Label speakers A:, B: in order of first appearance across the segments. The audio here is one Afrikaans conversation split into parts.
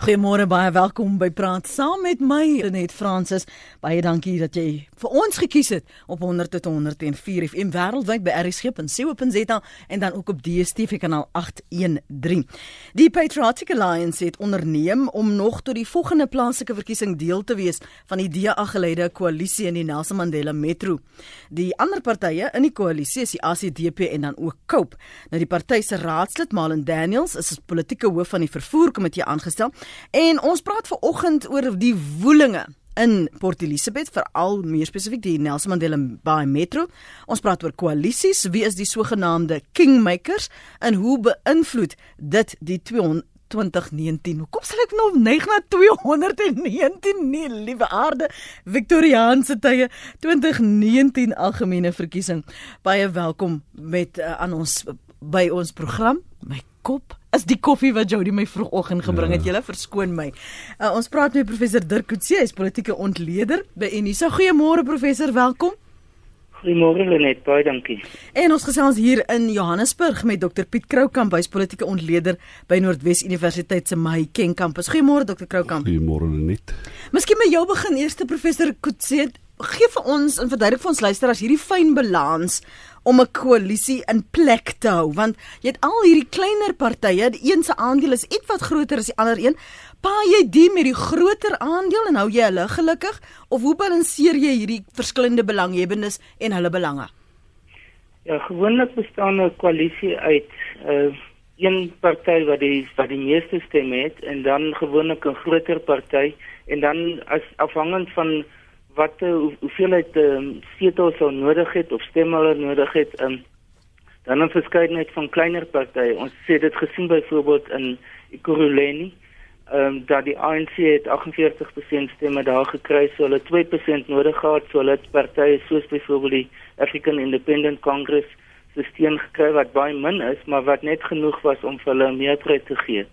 A: Goeiemôre baie welkom by Praat saam met my Renet Fransis. Baie dankie dat jy vir ons gekies het op 100 tot 104 FM wêreldwyd by rsg.co.za en dan ook op DStv kanaal 813. Die Patriotic Alliance het onderneem om nog tot die volgende plaaslike verkiesing deel te wees van die DA geleide koalisie in die Nelson Mandela Metro. Die ander partye in die koalisie is die ACDP en dan ook COPE. Nou die party se raadslid Malen Daniels is as politieke hoof van die vervoerkomitee aangestel En ons praat ver oggend oor die woelinge in Port Elizabeth veral meer spesifiek die Nelson Mandela Bay Metro. Ons praat oor koalisies, wie is die sogenaamde kingmakers en hoe beïnvloed dit die 200 2019. Hoekom sal ek nou neig na 219 nie, liewe aarde, Victoriaanse tye 2019 algemene verkiesing. Baie welkom met uh, aan ons by ons program. My kop is die koffie wat Jody my vroegoggend gebring het. Ja. Julle verskoon my. Uh, ons praat met professor Dirk Coetzee, hy's politieke ontleder by Unisa. Goeiemôre professor, welkom.
B: Goeiemôre Lenet, baie dankie.
A: En ons gesels hier in Johannesburg met Dr Piet Kroukamp, hy's politieke ontleder by Noordwes Universiteit se Mahikeng kampus. Goeiemôre Dr Kroukamp.
C: Goeiemôre Lenet.
A: Miskien met jou begin eerste professor Coetzee, gee vir ons en verduidelik vir ons luisteraars hierdie fyn balans om 'n koalisie in plek te hou want jy het al hierdie kleiner partye, die een se aandeel is ietwat groter as die ander een. Paai jy die met die groter aandeel en hou jy hulle gelukkig of hoe balanseer jy hierdie verskillende belanghebbendes en hulle belange?
B: Ja, gewoonlik bestaan 'n koalisie uit 'n uh, een party wat die wat die meeste stemme het en dan gewoonlik 'n groter party en dan as afhangend van wat uh, hoe, hoeveelheid um, setels sou nodig het of stemme hulle nodig het um, dan 'n verskeidenheid van kleiner partye. Ons sê dit gesien byvoorbeeld in Ekurhuleni ehm um, dat die ANC het 48% stemme daar gekry so hulle 2% nodig gehad so hulle partye soos byvoorbeeld die African Independent Congress se steun gekry wat baie min is maar wat net genoeg was om vir hulle 'n meerderheid te gee.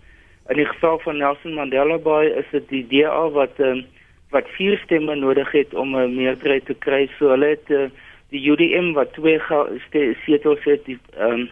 B: In die geval van Nelson Mandela Bay is dit die DA wat ehm um, wat vier stemme nodig het om 'n meerderheid te kry. So hulle het uh, die UDM wat twee setels het, die ehm um,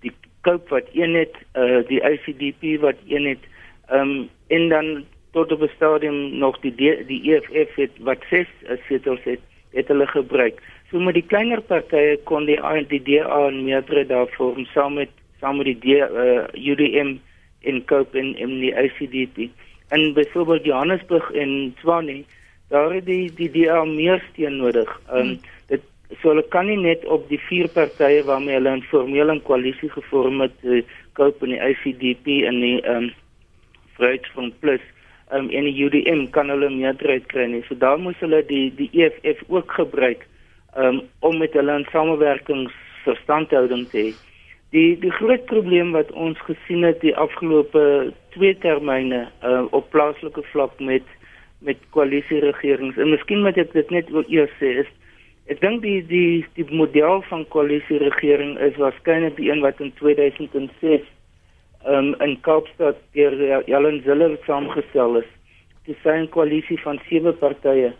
B: die Cope wat een het, uh, die ICDP wat een het, ehm um, en dan tot op 'n stadium nog die D, die EFF het wat ses setels het, het hulle gebruik. So met die kleiner partye kon die die DA 'n meerderheid daarvoor saam met saam met die D, uh, UDM en Cope en, en die ICDP in byvoorbeeld Johannesburg en Tshwane daar het die die DA meer steun nodig. Ehm um, dit so hulle kan nie net op die vier partye waarmee hulle 'n formele koalisie gevorm het, die Cope en die ICDP en die ehm um, Vryheidsfront Plus ehm um, en die UDM kan hulle meerderheid kry nie. So daar moes hulle die die EFF ook gebruik ehm um, om met hulle 'n samewerkingsverstandhouding te hê. Die die groot probleem wat ons gesien het die afgelope twee termyne uh, op plaaslike vlak met met koalisieregerings en miskien moet ek dit net eers sê is ek dink die die die model van koalisieregering is waarskynlik die een wat in 2006 um, in Kaapstad deur Jalen Zille saamgestel is. Dit is 'n koalisie van sewe partye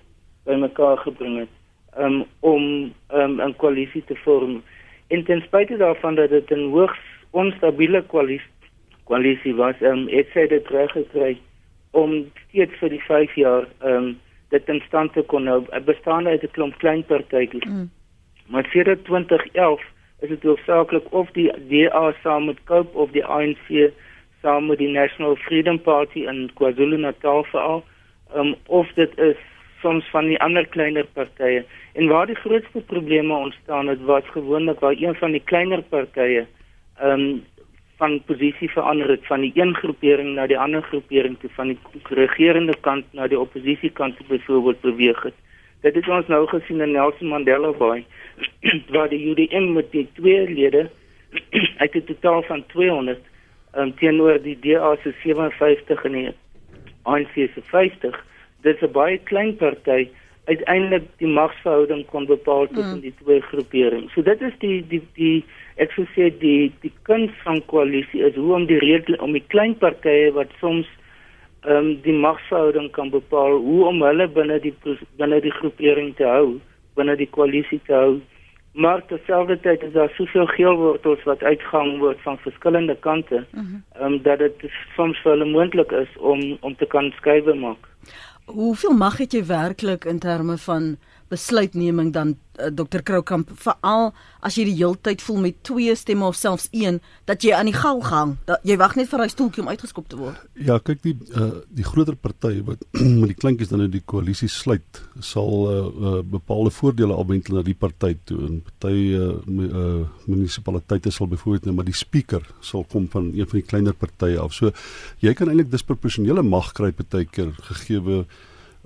B: bymekaar gebring het um, om um, 'n koalisie te vorm. En ten spyte daarvan dat dit 'n hoogs onstabiele koalisie was, ehm um, het sy dit reg gekry om steeds vir die 5 jaar ehm um, dit in stand te kon hou. Dit bestaan uit 'n klomp klein partytjies. Mm. Maar sedert 2011 is dit hoofsaaklik of die DA saam met Cope of die ANC saam met die National Freedom Party in KwaZulu-Natal veral, ehm um, of dit is soms van die ander kleiner partye. En waar die grootste probleme ontstaan het, was gewoonlik waar een van die kleiner partye ehm um, van posisie verander het van die een groepering na die ander groepering toe van die regerende kant na die oppositiekant byvoorbeeld beweeg het. Dit het ons nou gesien in Nelson Mandela Bay waar die UDM met die twee lede uit 'n totaal van 200 um, teenoor die DA se 57 en die ANC se 50 dis 'n baie klein party uiteindelik die magsverhouding kon bepaal tussen mm. die twee groeperings. So dit is die die die ek sou sê die die kuns van koalisie is hoe om die redel, om die klein partye wat soms ehm um, die magsverhouding kan bepaal hoe om hulle binne die binne die groepering te hou, binne die koalisie te hou maar terselfdertyd is daar soveel geelwortels wat uitgang word van verskillende kante, ehm uh -huh. um, dat dit soms vir hulle moontlik is om om te kan skuwe maak.
A: Hoeveel mag het jy werklik in terme van besluitneming dan uh, Dr Kroukamp veral as jy die heeltyd voel met twee stemme of selfs een dat jy aan die gal gang dat jy wag net vir hy stoeltjie om uitgeskop te word.
C: Ja, kyk die uh, die groter party wat met die kleintjies dan in die koalisie sluit sal uh, uh, bepaalde voordele afwentel na die party toe en party uh, uh, munisipaliteite sal byvoorbeeld nou maar die speaker sal kom van een van die kleiner partye af. So jy kan eintlik disproporsionele mag kry partykeer gegee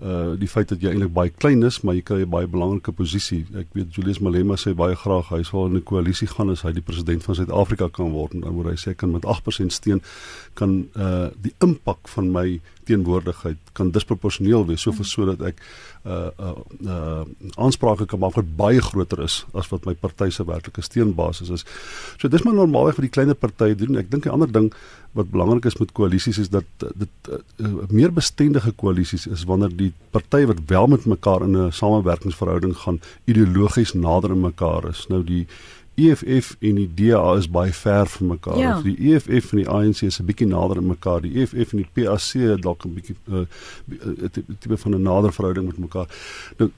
C: uh die feit dat jy eintlik baie klein is, maar jy kry 'n baie belangrike posisie. Ek weet Julius Malema sê baie graag hy sal in 'n koalisie gaan as hy die president van Suid-Afrika kan word en dan word hy sê kan met 8% steun kan uh die impak van my teenwoordigheid kan disproporsioneel wees soveel sodat ek uh uh, uh aansprake kan maak wat baie groter is as wat my party se werklike steunbasis is. So dis maar normaalweg vir die kleiner partye doen. Ek dink 'n ander ding wat belangrik is met koalisies is dat dit uh, uh, meer bestendige koalisies is wanneer die partye wat wel met mekaar in 'n samewerkingsverhouding gaan ideologies nader aan mekaar is. Nou die EFF en die DA is baie ver van mekaar. Ja. Die EFF en die ANC is 'n bietjie nader aan mekaar. Die EFF en die PAC dalk 'n bietjie 'n uh, tipe van 'n nader verhouding met mekaar. Nou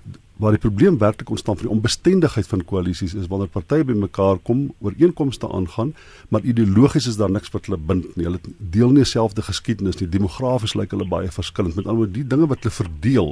C: waar die probleem werklik ontstaan van die onbestendigheid van koalisies is wanneer partye bymekaar kom ooreenkomste aangaan maar ideologies is daar niks wat hulle bind nie hulle deel nie dieselfde geskiedenis nie demografies lyk hulle baie verskillend met ander woorde die dinge wat hulle verdeel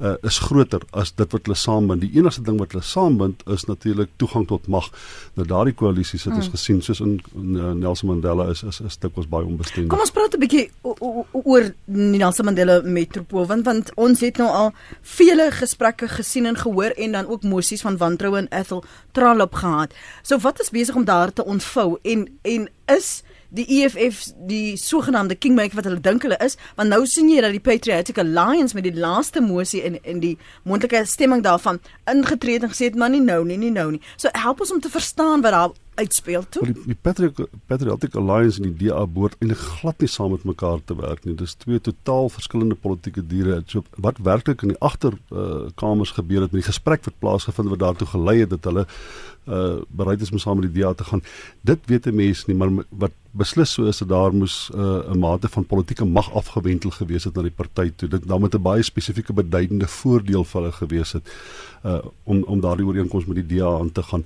C: uh, is groter as dit wat hulle saambind. Die enigste ding wat hulle saambind is natuurlik toegang tot mag. Nou daardie koalisies het ons hmm. gesien soos in, in uh, Nelson Mandela is is is dit was baie onbestendig.
A: Kom ons praat 'n bietjie oor Nelson Mandela metropool want want ons het nou al vele gesprekke gesien en gehoor en dan ook mosies van wantroue in Ethel Trollop gehad. So wat is besig om daar te ontvou en en is die EFF die sogenaamde kingmaker wat hulle dink hulle is, want nou sien jy dat die Patriotic Alliance met die laaste mosie in in die mondelike stemming daarvan ingetree het en gesê het maar nie nou nie, nie nou nie. So help ons om te verstaan wat daar uitspeel toe.
C: Die, die Patriotic Patriotic Alliance en die DA behoort eintlik glad nie saam met mekaar te werk nie. Dis twee totaal verskillende politieke diere. So wat werklik in die agterkamers uh, gebeur het met die gesprek wat plaasgevind het wat daartoe gelei het dat hulle uh bereid is om saam met die DA te gaan. Dit weet 'n mens nie, maar wat beslis so is dat daar moes uh, 'n mate van politieke mag afgewentel gewees het na die party toe. Dit dan met 'n baie spesifieke beduidende voordeel vir hulle gewees het uh om om daardie ooreenkoms met die DA aan te gaan.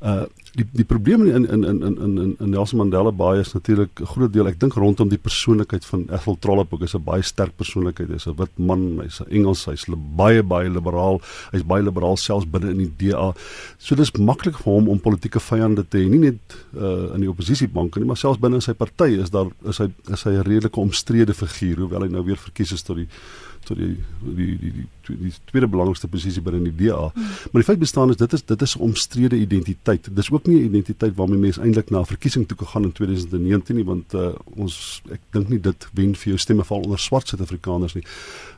C: Uh die die probleem in in in in in in Nelson Mandela Bay is natuurlik 'n groot deel ek dink rondom die persoonlikheid van Ethel Trollip ook is 'n baie sterk persoonlikheid hy's 'n wit man hy's 'n Engels hy's baie baie liberaal hy's baie liberaal selfs binne in die DA so dis maklik vir hom om politieke vyande te hê nie net uh, in die oppositiebanke nie maar selfs binne sy party is daar is hy is hy 'n redelike omstrede figuur hoewel hy nou weer verkies is tot die tot die die die die, die, tweede belangrikste posisie binne die DA. Hmm. Maar die feit bestaan is dit is dit is 'n omstrede identiteit. Dis ook nie 'n identiteit waarmee mense eintlik na 'n verkiesing toe gegaan in 2019 nie want uh, ons ek dink nie dit wen vir jou stemme val onder swart Suid-Afrikaners nie.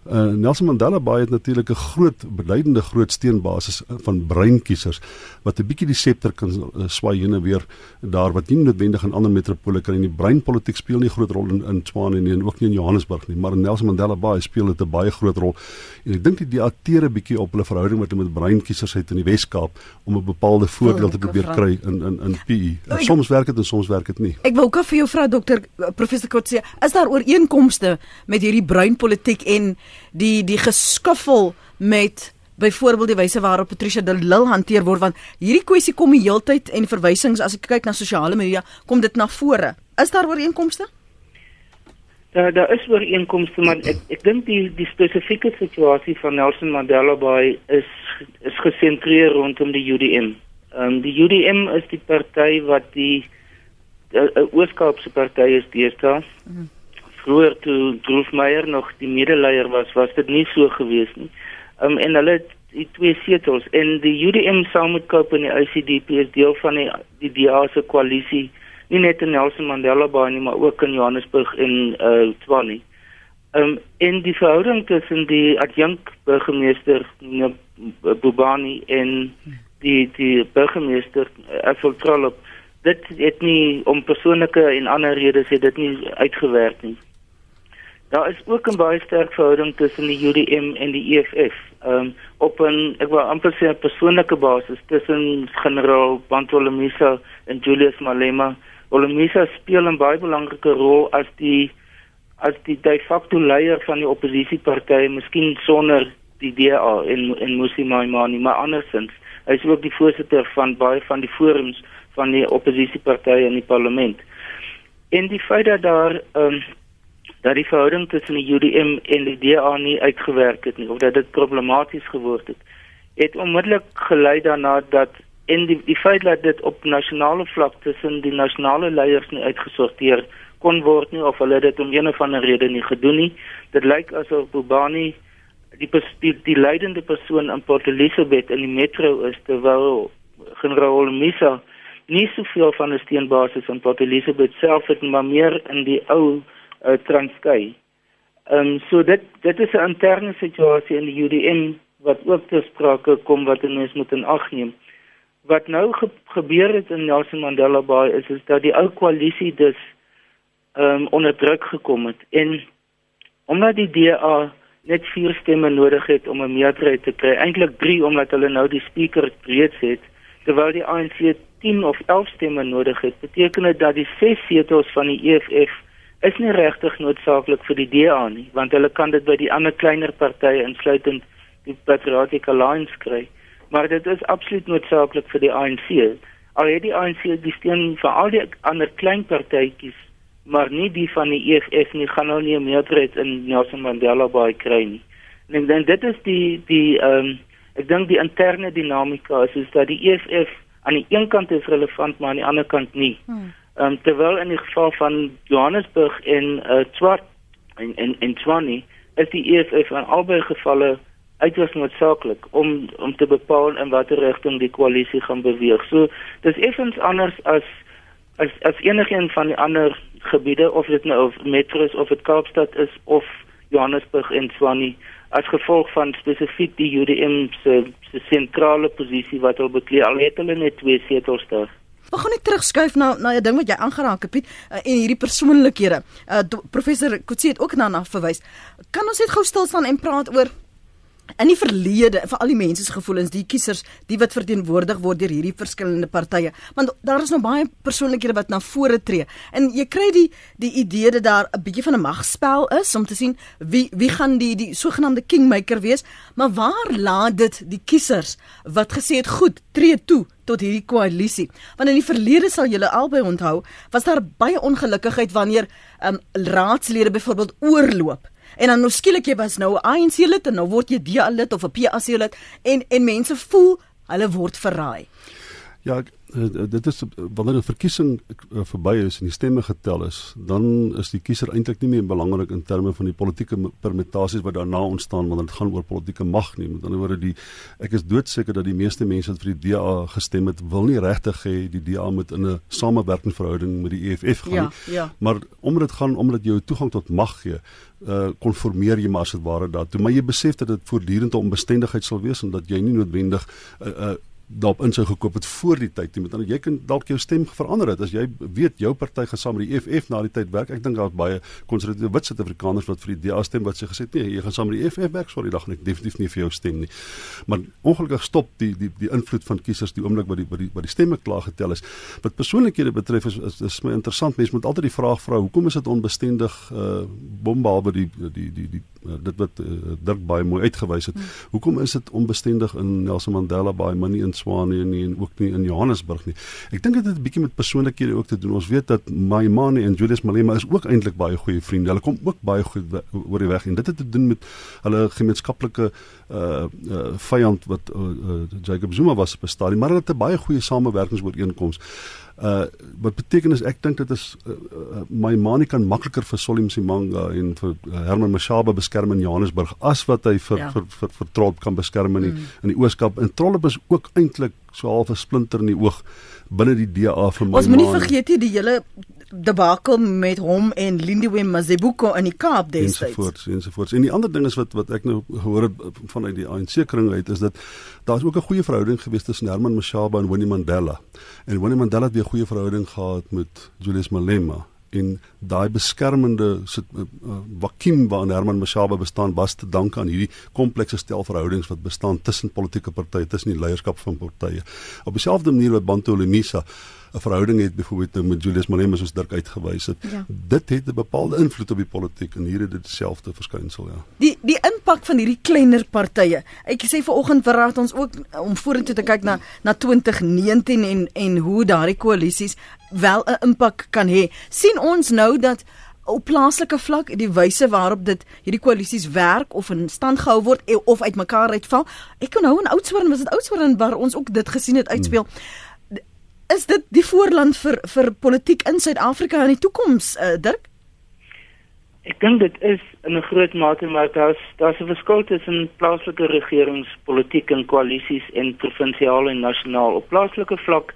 C: Uh, Nelson Mandela Bay het natuurlik 'n groot beduidende groot steunbasis uh, van bruin kiesers wat 'n bietjie die septer kan uh, swaai heen en weer daar wat nie noodwendig in ander metropole kan in die bruin politiek speel nie groot rol in in Tshwane nie en ook nie in Johannesburg nie maar in Nelson Mandela Bay speel dit 'n baie groot rol en ek dink die diateer 'n bietjie op hulle verhouding met met bruin kiesers het in die Wes-Kaap om 'n bepaalde voordeel te probeer kry in in in PE. En soms werk dit en soms werk dit nie.
A: Ek wil ook vir jou vra dokter professor Kotse, is daar ooreenkomste met hierdie bruin politiek en die die geskiffel met byvoorbeeld die wyse waarop Patricia de Lille hanteer word want hierdie kwessie kom die heeltyd en verwysings as ek kyk na sosiale media kom dit na vore. Is daar ooreenkomste?
B: Daar daar is ooreenkomste maar ek ek dink die die spesifieke situasie van Nelson Mandela Bay is is gesentreer rondom die UDM. Ehm um, die UDM is die party wat die 'n Ooskaapse party is deesdae. Mm -hmm vroeër toe Droefmeyer nog die medeleier was, was dit nie so gewees nie. Um en hulle die twee setels en die UDM saam met Cope en die ICDP is deel van die die DA se koalisie, nie net in Nelson Mandela Bay nie, maar ook in Johannesburg en uh Tshwane. Um in die verhouding tussen die adjunk burgemeester Bubani en die die burgemeester Ethel Trollop dit het nie om persoonlike en ander redes het dit nie uitgewerk nie Daar is ook 'n baie sterk verhouding tussen die UDM en die EFF. Ehm um, op 'n ek wil amper sê 'n persoonlike basis tussen generaal Bantolomisa en Julius Malema. Olomisa speel 'n baie belangrike rol as die as die de facto leier van die oppositiepartye, miskien sonder die DA en en Musi Maimani, maar andersins. Hy is ook die voorsitter van baie van die forums van die oppositiepartye in die parlement. En die feit dat daar ehm um, dat die verhouding tussen die UDM en die DA nie uitgewerk het nie of dat dit problematies geword het, het onmiddellik gelei daarna dat en die die feit dat dit op nasionale vlak tussen die nasionale leiers nie uitgesorteer kon word nie of hulle dit om een of ander rede nie gedoen nie. Dit lyk asof Bobani die die, die leidende persoon in Port Elizabeth in die metro is terwyl generaal Misa nie soveel van 'n steenbasis in Port Elizabeth self het maar meer in die ou uh, Transkei. Ehm um, so dit dit is 'n interne situasie in die UDM wat ook te sprake kom wat ons moet in ag neem. Wat nou ge gebeur het in Nelson Mandela Bay is is dat die ou koalisie dus ehm um, onder druk gekom het en omdat die DA net 4 stemme nodig het om 'n meerderheid te kry, eintlik 3 omdat hulle nou die speaker reeds het, terwyl die ANC 10 of 11 stemme nodig het, beteken dit dat die 6 setels van die EFF is nie regtig noodsaaklik vir die DA nie, want hulle kan dit by die ander kleiner partye insluitend die Patriotic Alliance kry. Maar dit is absoluut noodsaaklik vir die ANC. Al het die ANC die steun vir al die ander klein partytjies, maar nie die van die EFF nie, gaan hulle nie 'n meerderheid in Nelson Mandela Bay kry nie. En dan dit is die die ehm um, ek dink die interne dinamika is, is dat die EFF aan die een kant is relevant, maar aan die ander kant nie. Hmm. Um, terwyl in die geval van Johannesburg en uh Swart en en en Tshwane is die EFF in albei gevalle uiters noodsaaklik om om te bepaal in watter rigting die koalisie gaan beweeg. So dis effens anders as as as enigiets van die ander gebiede of dit nou of metros of dit Kaapstad is of Johannesburg en Tshwane as gevolg van spesifiek die UDM se se sentrale posisie wat hulle bekleed al het hulle net twee setels daar.
A: Ek gaan net terugskuif na na 'n ding wat jy aangeraak het Piet uh, en hierdie persoonlikhede. Uh, professor Kutsie het ook daarna verwys. Kan ons net gou stil staan en praat oor in die verlede vir al die mense se gevoelens, die kiesers, die wat verteenwoordig word deur hierdie verskillende partye. Want daar is nou baie persoonlikhede wat na vore tree. En jy kry die die idee dat daar 'n bietjie van 'n magspel is om te sien wie wie gaan die die sogenaamde kingmaker wees, maar waar laat dit die kiesers wat gesê het goed, tree toe tot hierdie koalisie. Want in die verlede sal julle albei onthou, was daar baie ongelukkigheid wanneer um, raadslede byvoorbeeld oorloop En dan nou skielik jy was nou 'n ANC lid en nou word jy DA lid of 'n PA lid en en mense voel hulle word verraai.
C: Ja, uh, dit is wanneer 'n verkiesing uh, verby is en die stemme getel is, dan is die kiezer eintlik nie meer belangrik in terme van die politieke permutasies wat daarna ontstaan wanneer dit gaan oor politieke mag nie. Met ander woorde, die ek is doodseker dat die meeste mense wat vir die DA gestem het, wil nie regtig hê die DA moet in 'n samewerkingsverhouding met die EFF gaan
A: ja,
C: nie.
A: Ja.
C: Maar omdat dit gaan omdat jy toegang tot mag gee, uh konformeer jy maar as dit ware daartoe. Maar jy besef dat dit voortdurend 'n onbestendigheid sal wees en dat jy nie noodwendig 'n uh, uh, daarop insou gekoop het voor die tyd. Met ander jy kan dalk jou stem verander het as jy weet jou party gaan saam met die EFF na die tyd werk. Ek dink daar's baie konservatiewe wit Suid-Afrikaners wat vir die DA stem wat sê gesê nee, jy gaan saam met die EFF werk. Sorry, dag ek definitief nie vir jou stem nie. Maar ongelukkig stop die die die invloed van kiesers die oomblik wat die wat die die stemme klaar getel is. Wat persoonlikhede betref is is, is my interessant. Mense moet altyd die vraag vra, hoekom is dit onbestendig uh bombalbe die die die die, die uh, dit wat uh, Dirk baie mooi uitgewys het. Hmm. Hoekom is dit onbestendig in Nelson Mandela Bay, maar nie in Swane nie en ook nie in Johannesburg nie. Ek dink dit het 'n bietjie met persoonlikhede ook te doen. Ons weet dat Maimane en Julius Malema is ook eintlik baie goeie vriende. Hulle kom ook baie goed oor die weg en dit het te doen met hulle gemeenskaplike uh uh vyand wat uh, uh Jacob Zuma was op 'n stadium, maar hulle het 'n baie goeie samewerkingsooreenkoms. Uh wat beteken is ek dink dit is uh, uh, my manie kan makliker vir Solim Simanga en vir uh, Herman Mashaba beskerm in Johannesburg as wat hy vir ja. vir vir, vir Trollop kan beskerm in die, mm. in die Ooskaap. En Trollop is ook eintlik so half 'n splinter in die oog binne die DA vir my.
A: Ons moenie vergeet nie die hele debakel met hom en Lindiwe Mazibuko in die Kaap destyds.
C: Ensovoorts, ensovoorts. En die ander ding is wat wat ek nou gehoor het vanuit die ANC kring uit is dat daar's ook 'n goeie verhouding gewees tussen Herman Mashaba en Winnie Mandela. En Winnie Mandela het 'n goeie verhouding gehad met Julius Malema en daai beskermende uh, uh, vakuum waarin Herman Mashaba bestaan was te danke aan hierdie komplekse stel verhoudings wat bestaan tussen politieke partye, tussen die leierskap van partye. Op dieselfde manier wat Bantu Lemisa 'n verhouding het byvoorbeeld nou met Julius Malema soos Dirk uitgewys het. Ja. Dit het 'n bepaalde invloed op die politiek en hier het dit dieselfde verskynsel, ja.
A: Die die impak van hierdie kleiner partye. Ek sê vanoggend verraad ons ook om vorentoe te kyk na na 2019 en en hoe daardie koalisies wel 'n impak kan hê. sien ons nou dat op plaaslike vlak die wyse waarop dit hierdie koalisies werk of in stand gehou word e, of uitmekaar uitval. Ek onthou in Oudtshoorn was dit Oudtshoorn waar ons ook dit gesien het uitspeel. Is dit die voorland vir vir politiek in Suid-Afrika in die toekoms, uh, Dirk?
B: Ek dink dit is in 'n groot mate maar daar's daar's 'n verskil tussen plaaslike regeringspolitiek en koalisies en provinsiale en nasionaal. Op plaaslike vlak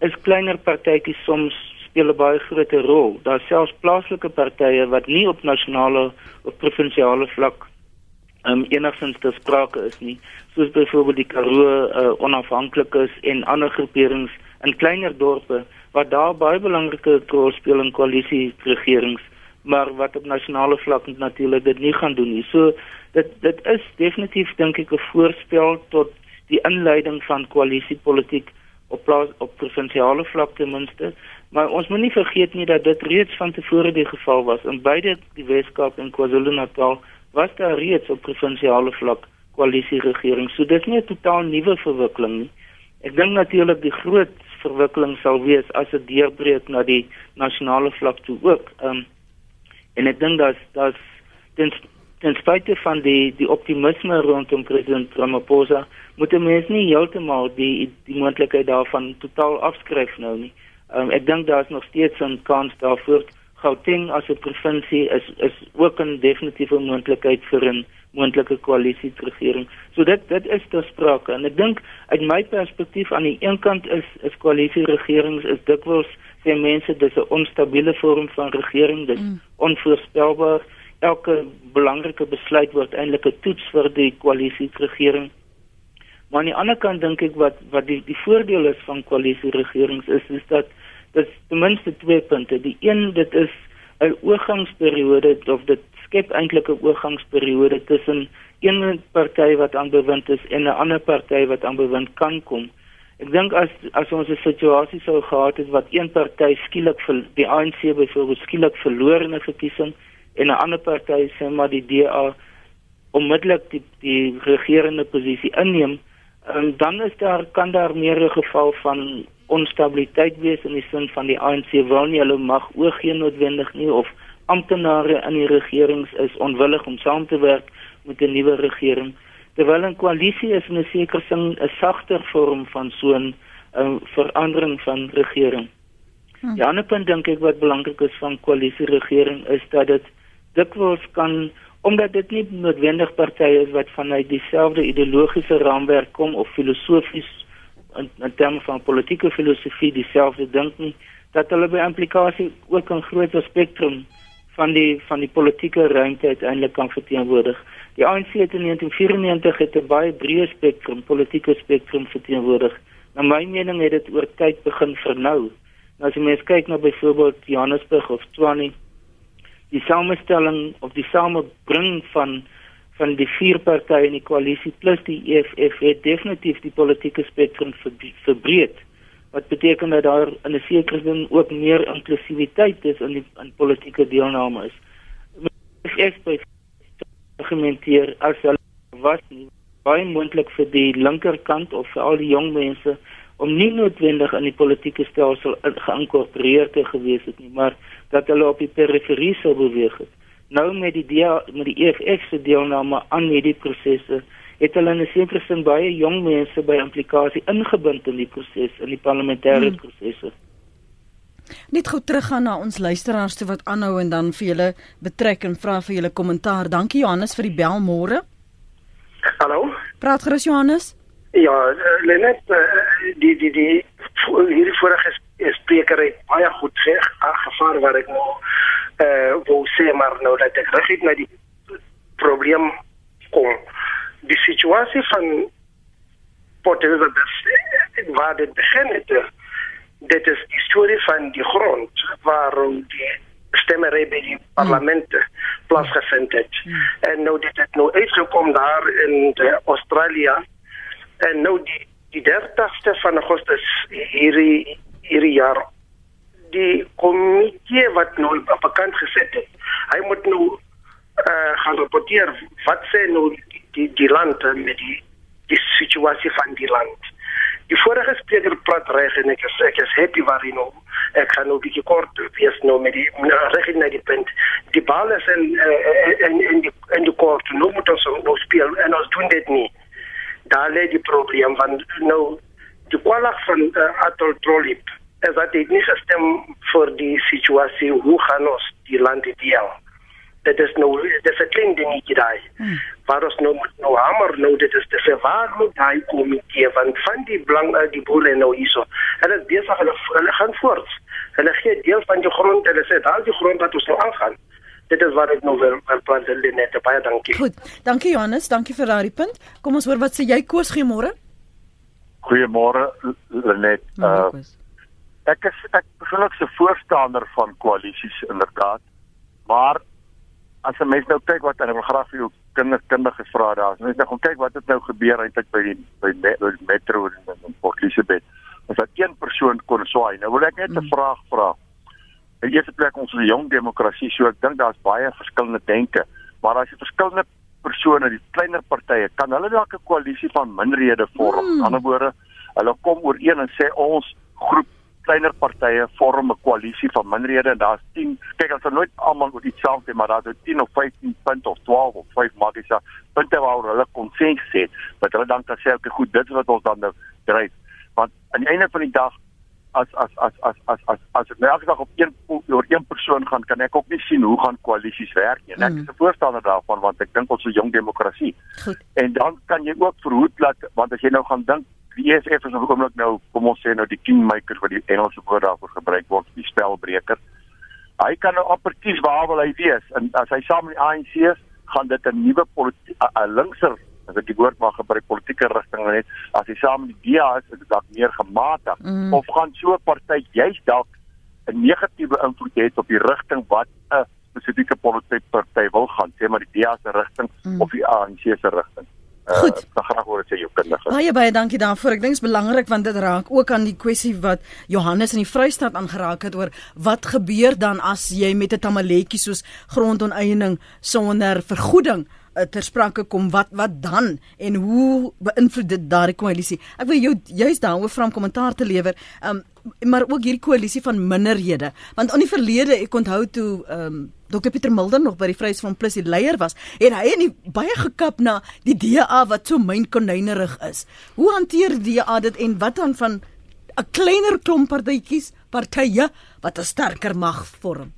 B: is kleiner partytjies soms speel 'n baie groot rol. Daar's selfs plaaslike partye wat nie op nasionale of provinsiale vlak um, enigstens te sprake is nie, soos byvoorbeeld die Karoo uh, onafhanklikes en ander groeperings in kleiner dorpe wat daar baie belangrike rol speel in koalisieregerings maar wat op nasionale vlak natuurlik dit nie gaan doen nie. So dit dit is definitief dink ek 'n voorspel tot die inleiding van koalisiepolitiek op plaas op provinsiale vlak ten minste. Maar ons moet nie vergeet nie dat dit reeds van tevore die geval was in beide die Weskaap en KwaZulu-Natal was daar reeds op provinsiale vlak koalisieregerings. So dit is nie 'n totaal nuwe verwikkeling nie. Ek dink natuurlik die groot verwikkeling sal wees as dit deurbreek na die nasionale vlak toe ook. Ehm um, en ek dink dat dat ten ten spyte van die die optimisme rondom president Ramaphosa moet mense nie heeltemal die die moontlikheid daarvan totaal afskryf nou nie. Um, ek dink daar is nog steeds 'n kans daarvoor. Gauteng as 'n provinsie is is ook 'n definitiewe moontlikheid vir 'n moontlike koalisieregering. So dit dit is ter sprake en ek dink uit my perspektief aan die een kant is is koalisieregerings is dikwels vir mense dis 'n onstabiele vorm van regering, dis mm. onvoorspelbaar. Elke belangrike besluit word eintlik 'n toets vir die koalisieregering. Maar aan die ander kant dink ek wat wat die die voordeel is van koalisieregerings is is dat dit ten minste twee punte. Die een dit is 'n oorgangsperiode of dit skep eintlik 'n oorgangsperiode tussen een party wat aan bewind is en 'n ander party wat aan bewind kan kom. Ek dink as as ons 'n situasie sou gehad het wat een party skielik vir die ANC byvoorbeeld skielik verloor in 'n verkiesing en 'n ander party sê maar die DA onmiddellik die die regerende posisie inneem, en dan is daar kan daar meer 'n geval van onstabiliteit wees in die sin van die ANC wil nie hulle mag oorgee noodwendig nie of amptenare in die regerings is onwillig om saam te werk met 'n nuwe regering terwyl 'n koalisie is 'n sekere sin 'n sagter vorm van so 'n um, verandering van regering. Hm. Die ander punt dink ek wat belangrik is van koalisie regering is dat dit dikwels kan omdat dit nie noodwendig partye is wat vanuit dieselfde ideologiese raamwerk kom of filosofies in, in terme van politieke filosofie dieselfde dink nie dat hulle by implikasie ook 'n groter spektrum van die van die politieke ruimte uiteindelik kan verteenwoordig. Die ANC het in 1994 het 'n baie breë spektrum politieke spektrum verteenwoordig. Na my mening het dit oor tyd begin vernou. Nou as jy mens kyk na byvoorbeeld Johannesburg of Tshwane, die samestelling of die samebring van van die vier partye in die koalisie plus die EFF het definitief die politieke spektrum verbreed wat beteken dat daar in 'n sekere sin ook meer inklusiwiteit is in die in politieke deelname is. Ek sê argumenteer as hulle was nie baie moontlik vir die linkerkant of vir al die jong mense om nie noodwendig in die politieke stelsel geïnkorporeer te gewees het nie, maar dat hulle op die periferie sou beweeg het. Nou met die DA, met die EFF se deelname aan hierdie prosesse het hulle in 'n sekere sin baie jong mense by implikasie ingebind in die proses in die parlementêre hmm. prosesse.
A: Net gou teruggaan na ons luisteraars toe wat aanhou en dan vir julle betrek en vra vir julle kommentaar. Dankie Johannes vir die bel môre.
D: Hallo.
A: Praat gerus Johannes.
D: Ja, Lenet die die die hierdie vorige spreker het baie goed reg aangevaar wat ek nou eh uh, wou sê maar nou dat ek reg het na die probleem kom die situasie van Port Elizabeth waar dit begin het dit is die storie van die grond waarom die stemmery by die parlemente mm. plaasgevind het. Mm. En nou dit het nou uitgekom daar in Australië en nou die die 30ste van Augustus hierdie hierdie jaar die komitee wat nou bekend geset het. Hy moet nou eh uh, gaan rapporteer wat sê nou die die, die land met die die situasie van die land. Die vorige spreker praat reg en ek is ek is happy waar hy nou ek kan nou bietjie kort wees nou met die reg in die punt. Die bal is in in in die in die kort nou moet ons nou speel en ons doen dit nie. Daar lê die probleem van nou die kwaliteit van uh, Atol Trolip is dat dit nie gestem vir die situasie hoe gaan ons die land deel. Dit is nou dit is 'n klein dingetjie daai. Hmm. Waar ons nou nou hamer nou dit is te verwaar met daai komitee van van die belang uit die boere nou hierso. Hulle is besig hulle hulle gaan voort. Hulle gee deel van die grond hulle sê daai die grond wat ons nou aangaan. Dit is wat ek nou wil wil plan hulle net baie dankie.
A: Goed. Dankie Johannes, dankie vir daardie punt. Kom ons hoor wat sê jy Koos goeiemôre.
E: Goeiemôre Lenet. Uh, ek is ek persoonlik se voorstander van koalisies inderdaad. Maar as 'n mens nou kyk wat en ek wil graag vir jou kinderkundige vra daar. As mens nou gaan kyk wat het nou gebeur eintlik by die by die metro in, in Port Elizabeth. As dat een persoon kon swaai. Nou wil ek net 'n mm. vraag vra. In die eerste plek ons is 'n jong demokrasie, so ek dink daar's baie verskillende denke, maar as jy verskillende persone, die kleiner partye, kan hulle dalk 'n koalisie van minderhede vorm. Mm. In ander woorde, hulle kom ooreen en sê ons groep kleiner partye vorm 'n koalisie van minderhede en daar's 10 kyk as hulle nooit almal oor sê maar daar's 10 of 15 punte of 12 of 5 magiese punte waar hulle konsensus het wat hulle dan kan sê okay goed dit is wat ons dan nou dryf want aan die einde van die dag as as as as as as as ek nou elke dag op een oor een persoon gaan kan ek ook nie sien hoe gaan koalisies werk nie. Ek is mm. 'n voorstander daarvan want ek dink ons is 'n jong demokrasie.
A: Goed.
E: En dan kan jy ook verhoed dat want as jy nou gaan dink die EFF is op oomblik nou kom ons sê nou die kingmaker wat die Engelse woord daarvoor gebruik word die spelbreker. Hy kan nou amper kies waar wil hy wees en as hy saam met die ANC is, gaan dit 'n nuwe politieke 'n linkser as ek die woord mag gebruik politieke rigting net as hy saam met die DA is, is dit dalk meer gematig mm. of gaan so 'n party juist dalk 'n negatiewe invloed hê op die rigting wat 'n spesifieke politieke party wil gaan, sê maar die DA se rigting mm. of die ANC se rigting.
A: Goed.
E: Uh, dan graag hoor dit sê jou kundige.
A: Baie baie dankie daarvoor. Ek dink dit is belangrik want dit raak ook aan die kwessie wat Johannes in die Vrystaat aangeraak het oor wat gebeur dan as jy met 'n tamaletjie soos grondonteiening sonder vergoeding uh, ter sprake kom wat wat dan en hoe beïnvloed dit daardie koalisie? Ek wil jou juist daaroor vra om kommentaar te lewer. Um maar ook hierdie koalisie van minderhede want in die verlede ek onthou toe um Dr Pieter Mulder nog by die Vryheidsfront Plus die leier was, en hy het baie gekap na die DA wat so myn konynerig is. Hoe hanteer die DA dit en wat dan van 'n kleiner klomp partytjies, partye wat 'n sterker mag vorm?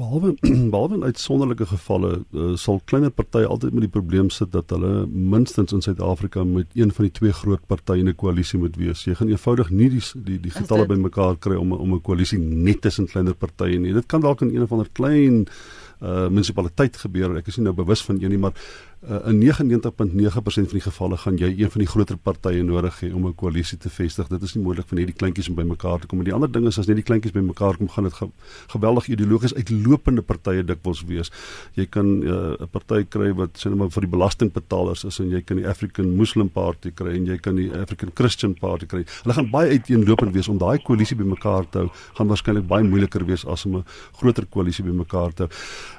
C: Behalwe behalwe in uitsonderlike gevalle uh, sal kleiner partye altyd met die probleem sit dat hulle minstens in Suid-Afrika met een van die twee groot partye in 'n koalisie moet wees. Jy gaan eenvoudig nie die die, die getalle bymekaar kry om om 'n koalisie net tussen kleiner partye nie. Dit kan dalk in een of ander klein uh munisipaliteit gebeur. Ek is nie nou bewus van een nie, maar uh, in 99.9% van die gevalle gaan jy een van die groter partye nodig hê om 'n koalisie te vestig. Dit is nie moontlik vir net die kleintjies om bymekaar te kom. En die ander ding is as net die kleintjies bymekaar kom, gaan dit ge geweldig ideologies uitlopende partye dikwels wees. Jy kan 'n uh, party kry wat sê net maar vir die belastingbetalers is en jy kan die African Muslim Party kry en jy kan die African Christian Party kry. Hulle gaan baie uiteenlopend wees om daai koalisie bymekaar te hou. Gaan waarskynlik baie moeiliker wees as om 'n groter koalisie bymekaar te hou.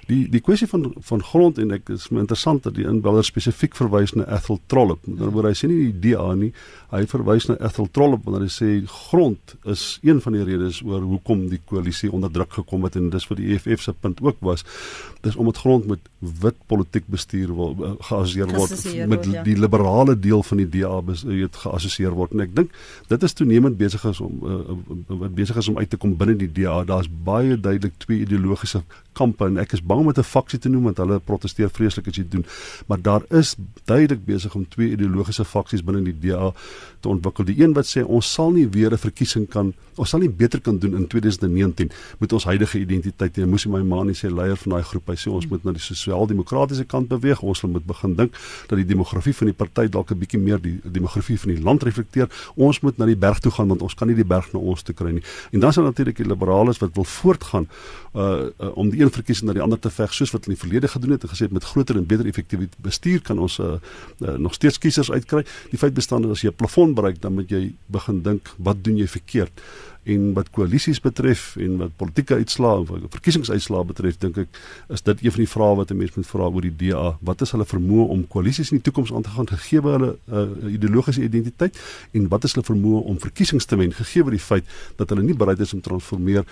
C: Die die kwessie van van grond en ek is interessant dat die inbeller spesifiek verwys na Ethel Trollop. Dan word hy sê nie die DA nie, hy verwys na Ethel Trollop wanneer hy sê grond is een van die redes oor hoekom die koalisie onder druk gekom het en dis vir die EFF se punt ook was. Dis omdat grond met wit politiek bestuur word eh, geassosieer word met ja. die liberale deel van die DA het geassosieer word en ek dink dit is toenemend besig is om uh, wat besig is om uit te kom binne die DA. Daar's baie duidelik twee ideologiese kampe en ek is bang om dit 'n faksie te noem want hulle protesteer vreeslik as jy doen. maar daar is duidelik besig om twee ideologiese faksies binne die DA te ontwikkel. Die een wat sê ons sal nie weer 'n verkiesing kan ons sal nie beter kan doen in 2019 met ons huidige identiteit nie. Moesie my ma nie sê leier van daai groep hy sê ons moet na die sosiaal-demokratiese kant beweeg. Ons moet begin dink dat die demografie van die party dalk 'n bietjie meer die demografie van die land reflekteer. Ons moet na die berg toe gaan want ons kan nie die berg na ons toe kry nie. En dan is daar natuurlik die liberales wat wil voortgaan uh, uh om die een verkiesing na die ander te veg soos wat hulle in die verlede gedoen het en gesê het met groter en beter effektiwiteit bestuur kan ons uh, uh nog steeds kiesers uitkry. Die feit bestaan is as jy 'n plafon bereik dan moet jy begin dink wat doen jy verkeerd? en wat koalisies betref en wat politieke uitslae of verkiesingsuitslae betref dink ek is dit een van die vrae wat 'n mens moet vra oor die DA wat is hulle vermoë om koalisies in die toekoms aan te gaan gegee hulle uh, ideologiese identiteit en wat is hulle vermoë om verkiesings te wen gegee die feit dat hulle nie bereid is om transformeer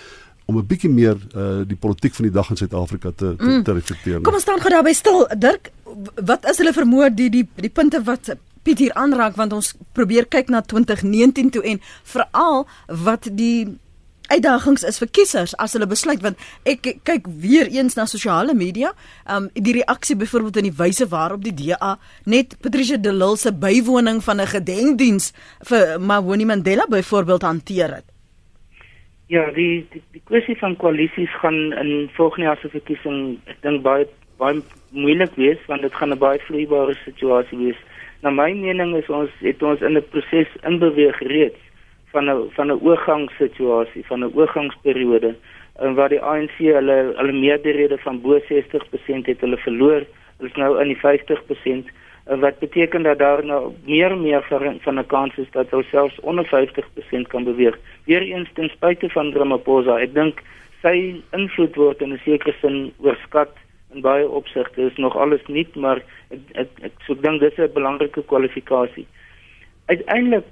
C: om 'n bietjie meer uh, die politiek van die dag in Suid-Afrika te te, mm. te reflekteer.
A: Kom ons staan gou daarby stil. Dirk, wat is hulle vermoë die die die punte wat Piet hier aanraak want ons probeer kyk na 2019 toe en veral wat die uitdagings is vir kiesers as hulle besluit want ek kyk weer eens na sosiale media um die reaksie byvoorbeeld in die wyse waarop die DA net Patricia de Lille se bywoning van 'n gedenkdiens vir Mawoni Mandela byvoorbeeld hanteer het
B: Ja die die, die kwessie van koalisies gaan in volgende jaar se verkiesing ek dink baie baie moeilik wees want dit gaan 'n baie vloeibare situasie wees na my mening is ons het ons in 'n proses inbeweeg reeds van 'n van 'n oorgangssituasie, van 'n oorgangsperiode en waar die ANC hulle hulle meerderhede van bo 60% het hulle verloor. Hulle is nou in die 50% wat beteken dat daar nou meer en meer van 'n kans is dat hulle selfs onder 50% kan beweeg. Weereens ten spyte van Ramaphosa, ek dink sy invloed word in 'n sekere sin oorskat in baie opsigte is nog alles nuut, maar ek ek, ek so dink dis 'n belangrike kwalifikasie. Uiteindelik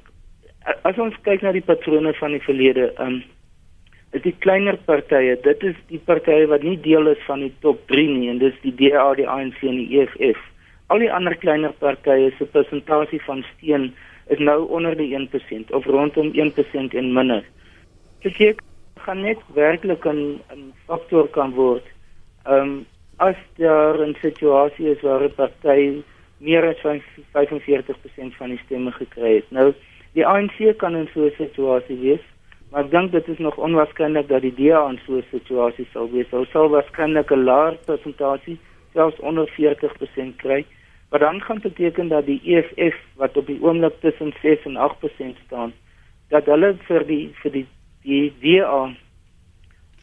B: as ons kyk na die patrone van die verlede, um is die kleiner partye, dit is die partye wat nie deel is van die top 3 nie en dis die DA, die ANC en die EFF. Al die ander kleiner partye se persentasie van steun is nou onder die 1% of rondom 1% en minder. Dit gaan net werklik 'n 'n faktor kan word. Um as daar 'n situasie is waar 'n party meer as 45% van die stemme gekry het. Nou die ANC kan in so 'n situasie wees, maar ek dink dit is nog onwaarskynlik dat die DA in so 'n situasie sal wees. Hulle sal waarskynlik 'n laer persentasie, selfs onder 40% kry. Maar dan gaan beteken dat die EFF wat op die oomblik tussen 6 en 8% staan, dat hulle vir die vir die die DA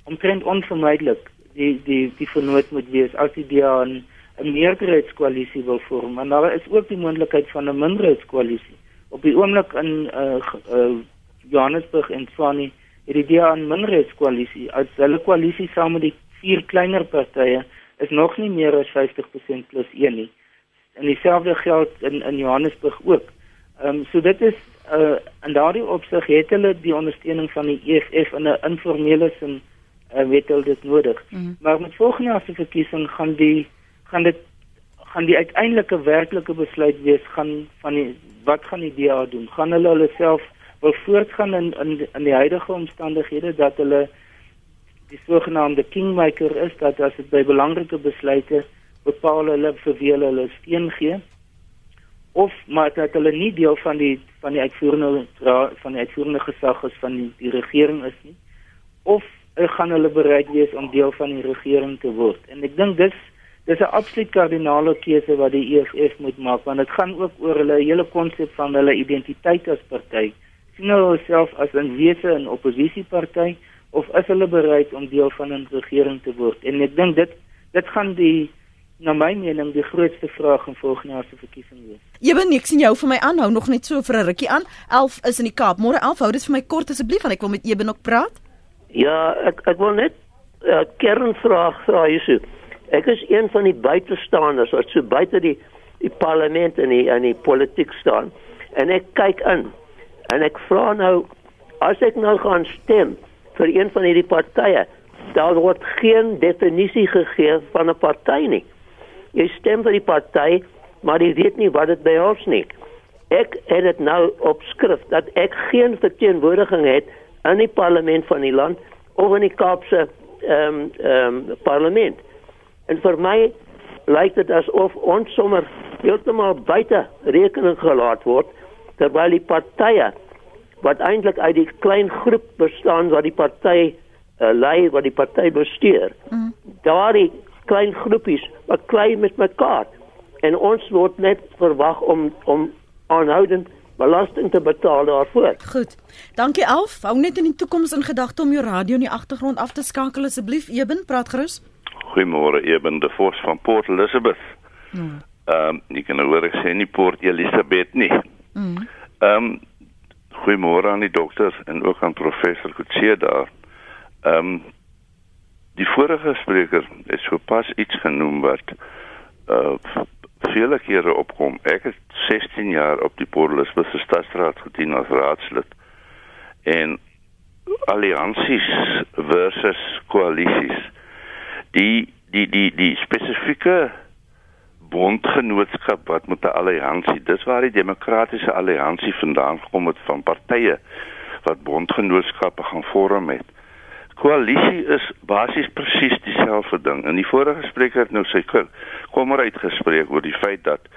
B: omtrent onvermydelik die die die vernoot moet wees as die DA 'n 'n meerderheidskoalisie wil vorm. En daar is ook die moontlikheid van 'n minderheidskoalisie. Op die oomblik in uh, uh Johannesburg en Tshwane het die DA 'n minderheidskoalisie. As hulle koalisie saam met die vier kleiner partye is nog nie meer as 50% plus 1 nie. En dieselfde geld in in Johannesburg ook. Ehm um, so dit is uh in daardie opsig het hulle die ondersteuning van die EFF in 'n informele sin uh, weet hulle dit nodig. Mm -hmm. Maar met volgende jaar se verkiesing gaan die gaan dit gaan die uiteindelike werklike besluit wees gaan van die wat gaan die DA doen? Gaan hulle hulle self wil voortgaan in in in die huidige omstandighede dat hulle die sogenaamde kingmaker is dat as dit by belangrike besluite bepaal hulle vir wie hulle hulle steun gee of maar dat hulle nie deel van die van die uitvoerende van die uitvoerende gesag is van die, die regering is nie of uh, gaan hulle bereid wees om deel van die regering te word. En ek dink dis dis 'n absoluut kardinale keuse wat die EFF moet maak want dit gaan ook oor hulle hele konsep van hulle identiteit as party. sien hulle self as 'n wese in oppositieparty of is hulle bereid om deel van 'n regering te word? En ek dink dit dit gaan die na my mening die grootste vraag in volgende jaar se verkiesing wees.
A: Eben, ek sien jou vir my aanhou nog net so vir 'n rukkie aan. 11 is in die Kaap. Môre 11 hou dit vir my kort asseblief want ek wil met Eben ook praat.
F: Ja, ek ek wil net 'n uh, kernvraag vra hierso. Ek is een van die buitestanders wat so buite die die parlement en die en die politiek staan. En ek kyk in en ek vra nou as ek nou gaan stem vir een van hierdie partye, daar word geen definisie gegee van 'n party nie. Jy stem vir die party, maar jy weet nie wat dit behels nie. Ek het dit nou op skrif dat ek geen verteenwoordiging het in die parlement van die land of in die Kaapse ehm um, ehm um, parlement. En vir my lyk dit asof ons sommer heeltemal buite rekening gelaat word terwyl die partye wat eintlik uit die klein groep bestaan wat die party uh, lei wat die party bestuur. Mm. Daardie klein groepies wat klei met mekaar en ons word net verwag om om aanhoudend belasting te betaal daarvoor.
A: Goed. Dankie Alf. Hou net in die toekoms in gedagte om jou radio in die agtergrond af te skakel asseblief. Eben, praat gerus.
G: Goeiemôre Eben, die fors van Port Elizabeth. Hmm. Ehm, um, ek kan nou hoor ek sê nie Port Elizabeth nie. Hmm. Ehm, um, goeiemôre aan die dokter en ook aan professor Kutse daar. Ehm um, die vorige spreker het sopas iets genoem wat uh vele kere opkom. Ek het 16 jaar op die Portlis by die stadsraad gedien as raadslid. En alliansies versus koalisies. Die die die die spesifieke bondgenootskap wat met 'n alliansie, dis waar die demokratiese alliansie vandaan gekom het van partye wat bondgenootskappe gaan vorm het. Koalisie is basies presies dieselfde ding. In die vorige spreker het nou sy kom maar uitgespreek oor die feit dat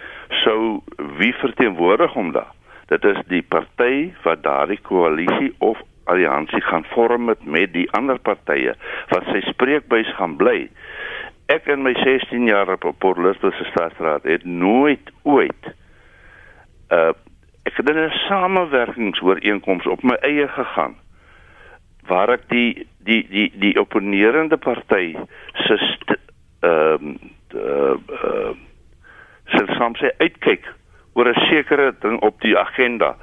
G: sou wie verteenwoordig hom daar. Dit is die party wat daardie koalisie of alliansie gaan vorm met met die ander partye wat sy spreekbuis gaan bly ek in my 16 jaar op Port Elizabeth se staatsraad het nooit ooit uh ek het 'n samewerkingsooreenkoms op my eie gegaan waar ek die die die die opponerende party se ehm uh, uh soms sê uitkyk oor 'n sekere ding op die agenda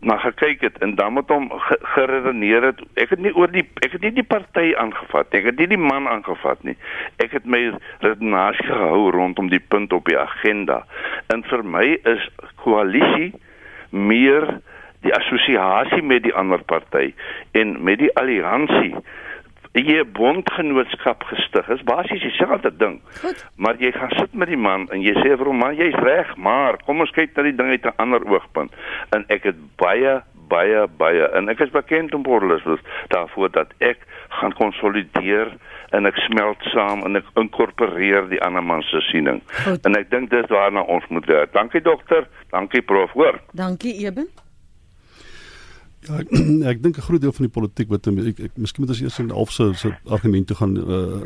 G: na gekyk het en dan met hom geredeneer het. Ek het nie oor die ek het nie die party aangevat. Ek het nie die man aangevat nie. Ek het my redenasie gehou rondom die punt op die agenda. En vir my is koalisie meer die assosiasie met die ander party en met die alliansie jy bondgenootskap gestig. Is basies dieselfde ding. Goed. Maar jy gaan sit met die man en jy sê vir hom man, jy's reg, maar kom ons kyk na die ding uit 'n ander oogpunt. En ek het baie baie baie en ek is bekend om borrelus daarvoor dat ek gaan konsolideer en ek smelt saam en ek inkorporeer die ander man se siening. Goed. En ek dink dis waarna ons moet werk. Dankie dokter, dankie prof, hoor.
A: Dankie Eben.
C: Ja, ek, ek dink 'n groot deel van die politiek wat ek, ek miskien moet ons eers in Alf se se argumente gaan uh,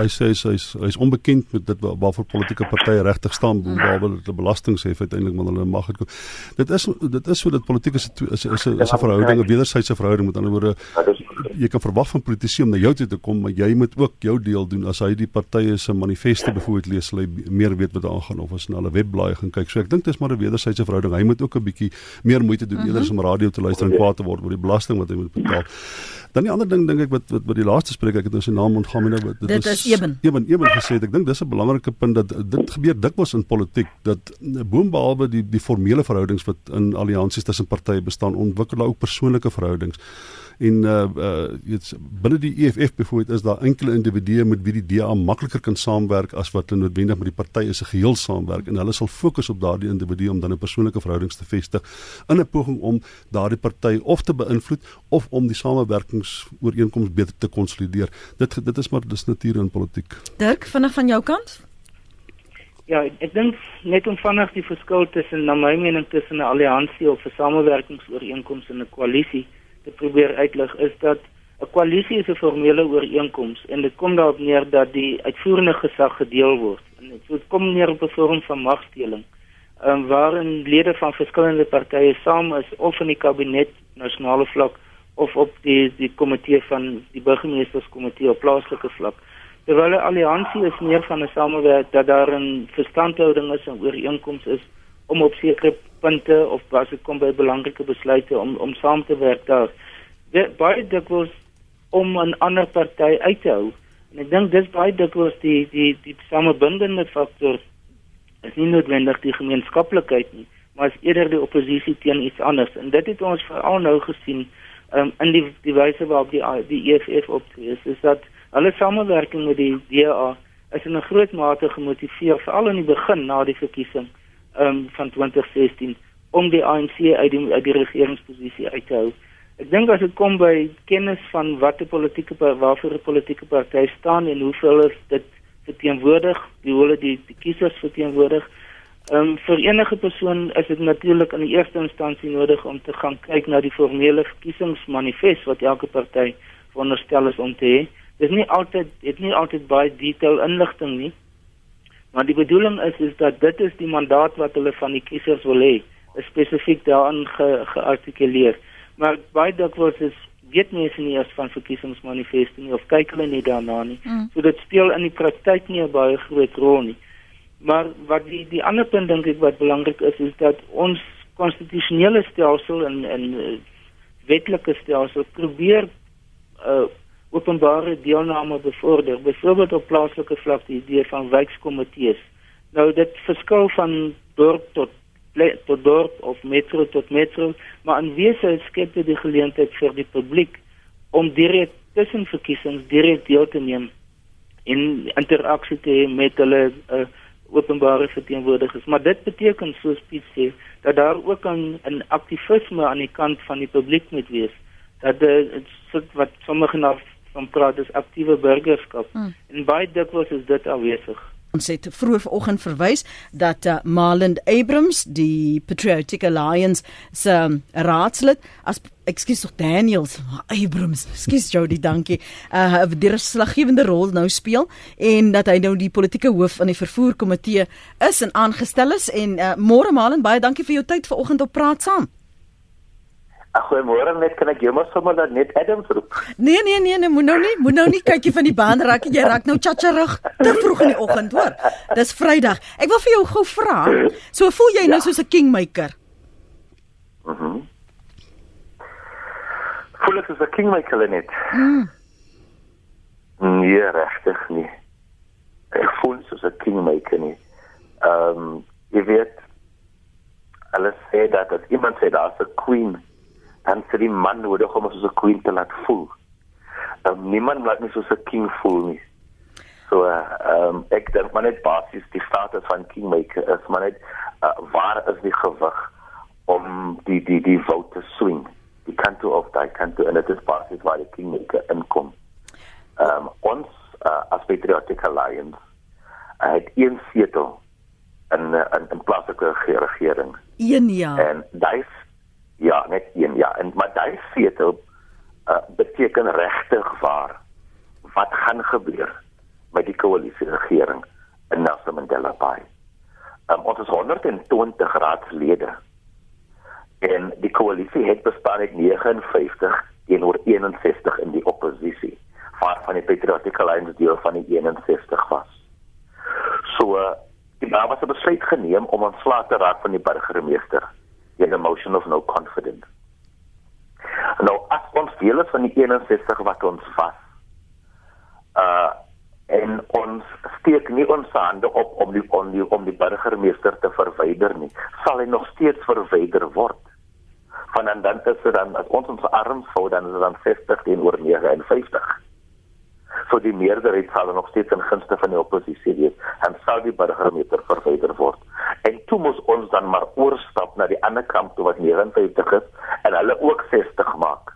C: hy sê hy's hy's hy onbekend met dit waarvoor politieke partye regtig staan behalwe dat hulle belasting sê uiteindelik maar hulle mag het. Dit is dit is so dat politiek is is is 'n is 'n verhouding 'n wederwysige verhouding met ander woorde jy kan verwag van politici om na jou toe te kom maar jy moet ook jou deel doen as hy die partye se manifeste byvoorbeeld lees sal hy meer weet wat aangaan of as na hulle webblaai gaan kyk. So ek dink dis maar 'n wederwysige verhouding. Hy moet ook 'n bietjie meer moeite doen eerder as om radio te luister en kwaad te word oor die belasting wat hy moet betaal. Dan die ander ding dink ek wat wat by die laaste spreek ek het nou sy naam ontgaan nou
A: dit, dit is Eben.
C: Eben Eben gesê ek dink dis 'n belangrike punt dat dit gebeur dikwels in politiek dat boonbehalwe die die formele verhoudings wat in alliansies tussen partye bestaan ontwikkel ook persoonlike verhoudings en uh uh dit's binne die EFF byvoorbeeld is daar enkele individue met wie die DA makliker kan saamwerk as wat hulle noodwendig met die partye se geheel saamwerk en hulle sal fokus op daardie individue om dan 'n persoonlike verhoudings te vestig in 'n poging om daardie party of te beïnvloed of om die samewerkingsooreenkomste beter te konsolideer. Dit dit is maar dis natuur in politiek.
A: Dirk, vinnig van jou kant?
B: Ja, ek dink net om vinnig die verskil tussen na my mening tussen 'n alliansie of 'n samewerkingsooreenkoms en 'n koalisie te probeer uitlig is dat 'n koalisie is 'n formele ooreenkoms en dit kom daarop neer dat die uitvoerende gesag gedeel word. Dit kom neer op 'n vorm van magsteling. Ehm um, waarin lede van verskillende partye saam is of in die kabinet nasionale vlak of op die die komitee van die burgemeesterskomitee op plaaslike vlak. Terwyl 'n alliansie is meer van 'n samewerking dat daar 'n verstandhouding is en ooreenkoms is om op sekere punte of as dit kom by belangrike besluite om om saam te werk daar. Dit baie dikwels om 'n ander party uit te hou. En ek dink dis baie dikwels die die die samebindende faktor is nie noodwendig die gemeenskaplikheid nie, maar is eerder die oppositie teen iets anders. En dit het ons veral nou gesien um, in die die wyse waarop die die EFF optree. Is, is dat alle samewerking met die DA is in 'n groot mate gemotiveer veral in die begin na die verkiesing um, van 2016 om die ANC uit die uit die regeringsposisie uit te hou. Ek dink as dit kom by kennis van watter politieke waarvoor 'n politieke party staan en hoeveel is dit verteenwoordig, wie hulle die, die kiesers verteenwoordig. Ehm um, vir enige persoon is dit natuurlik in die eerste instansie nodig om te gaan kyk na die formele verkiesingsmanifest wat elke party veronderstel is om te hê. Dit is nie altyd het nie altyd baie detail inligting nie. Maar die bedoeling is is dat dit is die mandaat wat hulle van die kiesers wil hê, spesifiek daarin ge, geartikuleer. Maar baie dikwels is weet mense nie eers van verkiesingsmanifeste nie of kyk hulle nie daarna nie. Mm. So dit speel in die praktyk nie 'n baie groot rol nie. Maar wat die die ander punt dink ek wat belangrik is is dat ons konstitusionele stelsel en en uh, wetlike stelsel probeer uh, openbare deelname bevorder, byvoorbeeld op plaaslike vlak die idee van wijkkomitees. Nou dit verskil van dorp tot tot dorp of metro tot metro, maar in wese skep dit die geleentheid vir die publiek om direk tussen verkiesings direk deel te neem in interaksie te hê met hulle uh, openbare verteenwoordigers. Maar dit beteken soos Piet sê dat daar ook 'n 'n aktivisme aan die kant van die publiek moet wees. Dat dit uh, wat sommige nou van praat is aktiewe burgerskap. Hmm. En baie dikwels is dit afwesig.
A: Ons het vroeër vanoggend verwys dat uh, Marlend Abrams die Patriotic Alliance se um, raadslid as ekskuus tog Daniels Abrams ekskuus Jody dankie uh die slaggewende rol nou speel en dat hy nou die politieke hoof van die vervoer komitee is en aangestel is en uh, môre Marlend baie dankie vir jou tyd vanoggend op praat saam.
H: Goeiemôre net kan ek jou maar sommer net Adams roep.
A: Nee nee nee, nee moet nou nie, moet nou nie kykie van die baan raak jy raak nou chacharig te vroeg in die oggend hoor. Dis Vrydag. Ek wil vir jou gou vra. So voel jy nou ja. soos 'n kingmaker?
H: Mhm. Mm voel ek soos 'n kingmaker net? Mm. Nee, regtig nie. Ek voel soos 'n kingmaker nie. Ehm um, jy weet alles sê dat as iemand sê daar's 'n queen dan sê die man nodig om soos 'n queen te laat voel. Um, niemand laat my soos 'n king voel nie. So ehm um, ek dink maar net basies die status van kingmaker is maar net uh, waar is die gewig om die die die vote te swing. Die kanto of daai kanto en dit is basies waar die kingmaker inkom. Um, ons uh, as patriotic alliance uh, het een setel in in 'n plaaslike regering.
A: Een ja.
H: En daai Ja, net een ja. En maar daai setel uh, beteken regtig waar wat gaan gebeur met die koalisie regering in Nelson Mandela Bay. Um, ons is 120 raadslede. En die koalisie het bestaan uit 59 teenoor 61 in die oppositie. Waarvan die Patriotic Alliance deel van die 61 was. So, uh, die daar was 'n besluit geneem om ontslae te raak van die burgemeester in a motion of no confidence. Nou as ons deel is van die 61 wat ons vas. Uh en ons steek nie ons hande op om die om die, om die burgemeester te verwyder nie. Sal hy nog steeds verwyder word? Van en dan is dit dan as ons ons arms hou dan is dit dan 50 teenoor 59 so die meerderheid sal nog steeds in gunste van die oppositie wees en sal die burgemeester verwyder word. En toe moet ons dan maar oorstap na die ander kant toe wat 59 is en hulle ook 60 maak.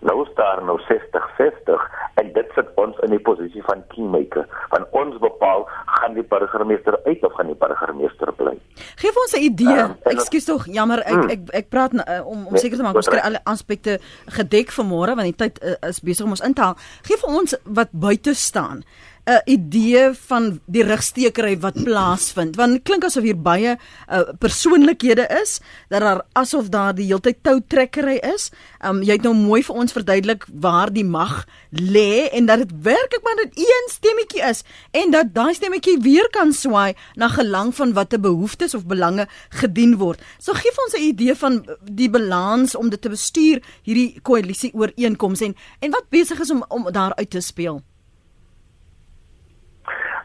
H: Nou staan nou 60 60 en dit sit ons in die posisie van kingmaker. Van ons bepaal gaan die burgemeester uit of gaan die burgemeester bly.
A: Geef ons 'n idee. Um, Ekskuus tog, jammer, ek hmm. ek ek praat uh, om om nee, seker te maak ons kry alle aspekte gedek vir môre want die tyd uh, is besig om ons in te haal. Geef ons wat buite staan. 'n idee van die rigstekery wat plaasvind want dit klink asof hier baie uh, persoonlikhede is dat daar asof daar die heeltyd toutrekkery is. Um jy het nou mooi vir ons verduidelik waar die mag lê en dat dit werklik maar net een stemmetjie is en dat daai stemmetjie weer kan swaai na gelang van watter behoeftes of belange gedien word. So gee ons 'n idee van die balans om dit te bestuur hierdie koalisie ooreenkomste en en wat besig is om om daar uit te speel.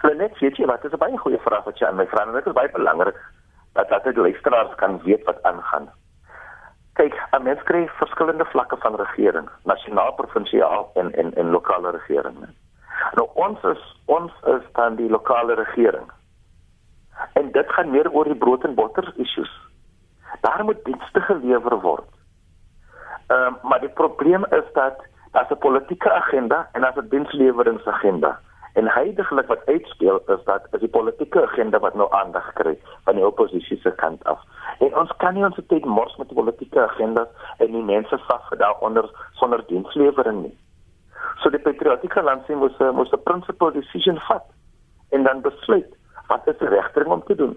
H: Lenet, weet jy wat? Dit is 'n baie goeie vraag wat jy aan my vra en dit is baie belangrik dat dat die luisteraars kan weet wat aangaan. Kyk, 'n mens kry verskillende vlakke van regering, nasionaal, provinsiaal en en en lokale regering. Nou ons is ons is dan die lokale regering. En dit gaan meer oor die brood en botter issues. Daar moet dienste gelewer word. Ehm um, maar die probleem is dat daar's 'n politieke agenda en daar's 'n diensleweringagenda En heidaglik wat uitspeel is dat is die politieke agenda wat nou aandag kry van die oppositie se kant af. En ons kan nie ons tyd mors met politieke agendas en die mense vasgedra onder sonder dienslewering nie. So die patriotiese landsin moes moes 'n principle decision vat en dan besluit wat is die regting om te doen.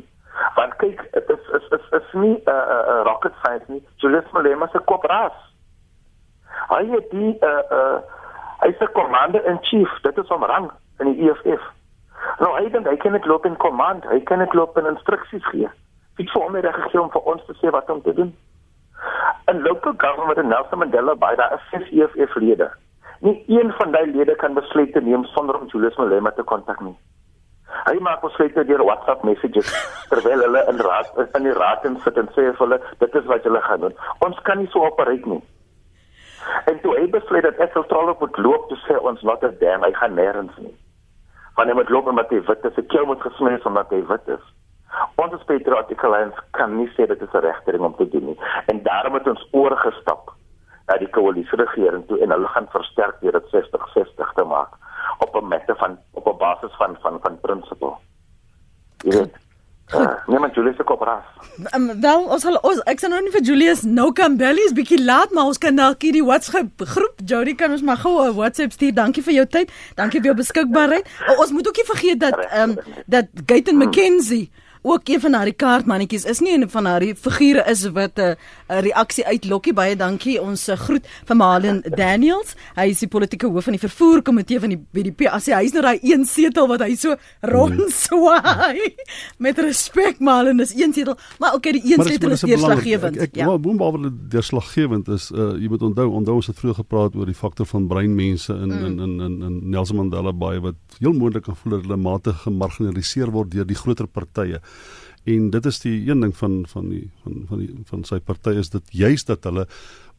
H: Want kyk, dit is is is, is nie 'n uh, uh, rocket science nie. Julius Malema se kop ras. Hy het die uh, uh, hy's 'n commander in chief, dit is hom rang in die EFF. Nou hy dink hy kan net loop in command, hy kan net loop en instruksies gee. Wie vir hom het gegee om vir ons te sê wat om te doen? In local government in Nelson Mandela Bay daar is ses EFF lede. Nie een van daai lede kan besluite neem sonder om Julius Malema te kontak nie. Hy maak besluite deur WhatsApp messages terwyl hulle in raad in die raad sit en sê vir hulle dit is wat hulle gaan doen. Ons kan nie so operate nie. En toe hy besluit dat ek sentraal op moet loop te sê ons laat dit dan hy gaan nêrens nie. Want hy moet loop met die wit, dis 'n keer moet gesmeer omdat hy wit is. Ons as Patriotic Alliance kan nie sê dit is 'n regte ding om te doen nie. En daarom het ons oorgestap na die koalisie regering toe en hulle gaan versterk deur dit 60-60 te maak op 'n mette van op 'n basis van van van principle. Jy weet Uh, nee maar Julius kom ras.
A: Um, wel ons sal ons ek sê nou nie vir Julius nou kan bellies bietjie laat maar ons kan dalk hierdie WhatsApp groep Jody kan ons maar gou 'n WhatsApp stuur. Dankie vir jou tyd. Dankie vir jou beskikbaarheid. O, ons moet ook nie vergeet dat ehm um, dat Gayton McKenzie hmm ook een van haar kaartmannetjies is nie een van haar figure is wat 'n uh, 'n reaksie uitlokkie baie dankie. Ons uh, groet vir Malin Daniels. Hy is die politieke hoof van die vervoerkomitee van die BDP as hy hy's nou daai een setel wat hy so rondswaai. Nee. met respek Malin is een setel. Maar okay die een setel is deurslaggewend.
C: Ek, ek, ja. maar boonbehalwe deurslaggewend is uh, jy moet onthou onthou ons het vroeër gepraat oor die faktor van breinmense in, mm. in in in in Nelson Mandela Bay wat heel moontlik kan voel dat hulle matig gemarginaliseer word deur die groter partye en dit is die een ding van van die van van die van sy party is dit juist dat hulle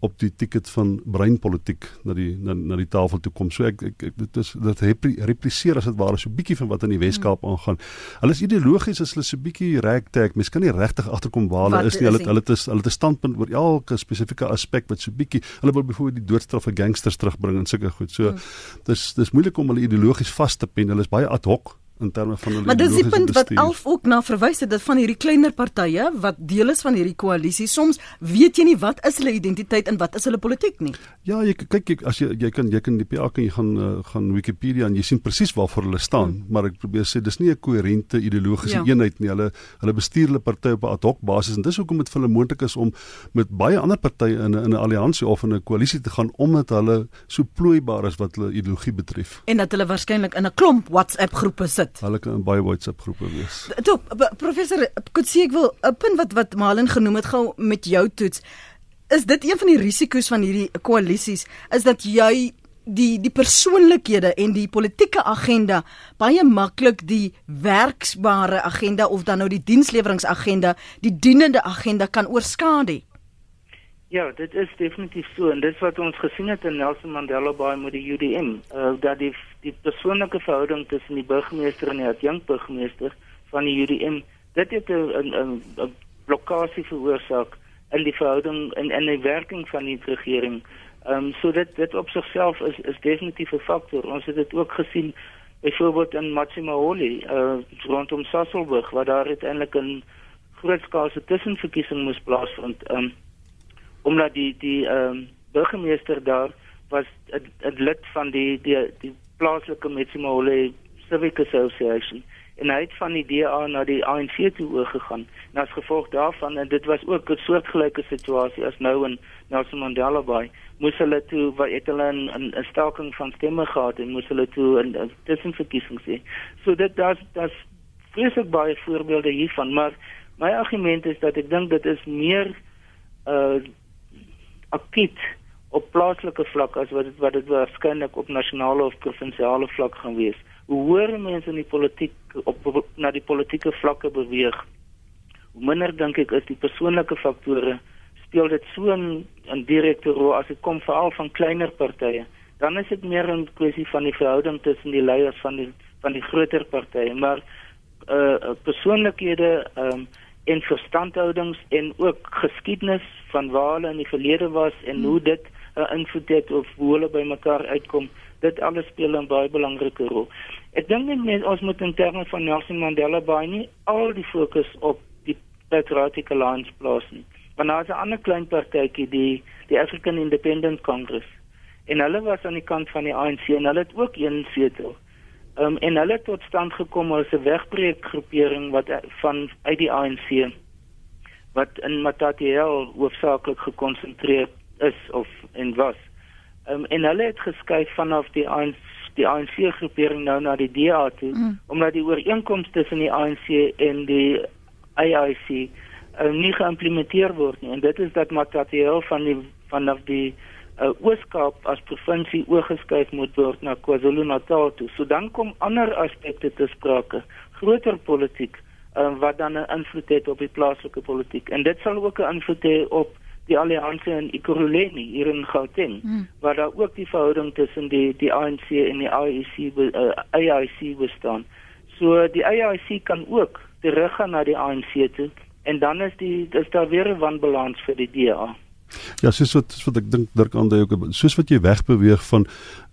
C: op die ticket van breinpolitiek na die na, na die tafel toe kom. So ek ek, ek dit is dit repliseer as dit ware so bietjie van wat in die Weskaap hmm. aangaan. Hulle is ideologies as hulle so bietjie ragtag. Mens kan nie regtig agterkom waar hulle is nie. Hulle hulle het hulle het 'n standpunt oor elke spesifieke aspek wat so bietjie hulle wil byvoorbeeld die doodstraf vir gangsters terugbring en sulke goed. So hmm. dis dis moeilik om hulle ideologies vas te pen. Hulle is baie ad hoc in terme van hulle
A: Maar dis die punt wat Alf ook na verwys het dat van hierdie kleiner partye wat deel is van hierdie koalisie soms weet jy nie wat is hulle identiteit en wat is hulle politiek nie.
C: Ja, jy kyk jy as jy jy kan jy kan die PA kan jy gaan uh, gaan Wikipedia en jy sien presies waarvoor hulle staan, hmm. maar ek probeer sê dis nie 'n koherente ideologiese ja. eenheid nie. Hulle hulle bestuur hulle party op 'n ad hoc basis en dis hoekom dit vir hulle moontlik is om met baie ander partye in 'n in 'n alliansie of in 'n koalisie te gaan omdat hulle so plooibaar is wat hulle ideologie betref.
A: En dat hulle waarskynlik in 'n klomp WhatsApp groepe sit
C: sit. Hulle kan in baie WhatsApp groepe wees.
A: Toe professor Kutsie ek wil 'n punt wat wat Malin genoem het gou met jou toets. Is dit een van die risiko's van hierdie koalisies is dat jy die die persoonlikhede en die politieke agenda baie maklik die werksbare agenda of dan nou die diensleweringagenda, die dienende agenda kan oorskadu.
B: Ja, dit is definitief so en dit wat ons gesien het in Nelson Mandela Bay met die UDM, uh, dat die die persoonlike verhouding tussen die burgemeester en die adjunkburgemeester van die UDM, dit het 'n 'n 'n blokkade veroorsaak in die verhouding en in die werking van die regering. Ehm um, so dit dit op sigself is is definitief 'n faktor. Ons het dit ook gesien byvoorbeeld in Matsimaholi, uh rondom Sasolburg waar daar uiteindelik 'n grootskaalse tussenverkiesing moes plaasvind. Ehm um, omdat die die ehm um, burgemeester daar was 'n lid van die die die plaaslike Metsimole Civic Association en hy het van die DA na die ANC toe oorgegaan. En as gevolg daarvan en dit was ook 'n soortgelyke situasie as nou in Nelson Mandela Bay, moes hulle toe wat het hulle 'n 'n staking van stemme gehad en moes hulle toe 'n tussenverkiesing sê. So dit daar's daar's vreeslik baie voorbeelde hiervan, maar my argument is dat ek dink dit is meer uh akuut op plaaslike vlak as wat dit wat dit waarskynlik op nasionale of provinsiale vlak gaan wees. Hoe hoër mense in die politiek op na die politieke vlakke beweeg, hoe minder dink ek is die persoonlike faktore speel dit so 'n 'n direkte rol as dit kom veral van kleiner partye. Dan is dit meer 'n kwessie van die verhouding tussen die leiers van die van die groter partye, maar uh persoonlikhede ehm um, en verstandhoudings en ook geskiedenis van waar hulle in die verlede was en hmm. hoe dit 'n uh, invloed het of hoe hulle by mekaar uitkom. Dit alles speel 'n baie belangrike rol. Ek dink net ons moet in terme van Nelson Mandela Bay nie al die fokus op die Patriotic Alliance plaas nie. Want daar's 'n ander klein partytjie, die die African Independent Congress. En hulle was aan die kant van die ANC en hulle het ook een setel. Um, en hulle tot stand gekom as 'n wegbreek groepering wat van uit die ANC wat in Matatiel hoofsaaklik gekonsentreer is of en was. Um, en hulle het geskuif vanaf die ANC die ANC groepering nou na die DA toe mm. omdat die ooreenkomste tussen die ANC en die AIC um, ehm, nie geïmplementeer word nie en dit is dat Matatiel van die vanaf die uh, Ooskaap as provinsie oorgeskuif moet word na KwaZulu-Natal toe. So dan kom ander aspekte te sprake, groter politiek um, wat dan 'n invloed het op die plaaslike politiek. En dit sal ook 'n invloed hê op die alliansie in Ekurhuleni hier in Gauteng, hmm. waar daar ook die verhouding tussen die die ANC en die AIC uh, eh, AIC bestaan. So die AIC kan ook teruggaan na die ANC toe en dan is die is daar weer 'n wanbalans vir die DA.
C: Ja, soos wat soos wat ek dink Dirk aan daai ook soos wat jy wegbeweeg van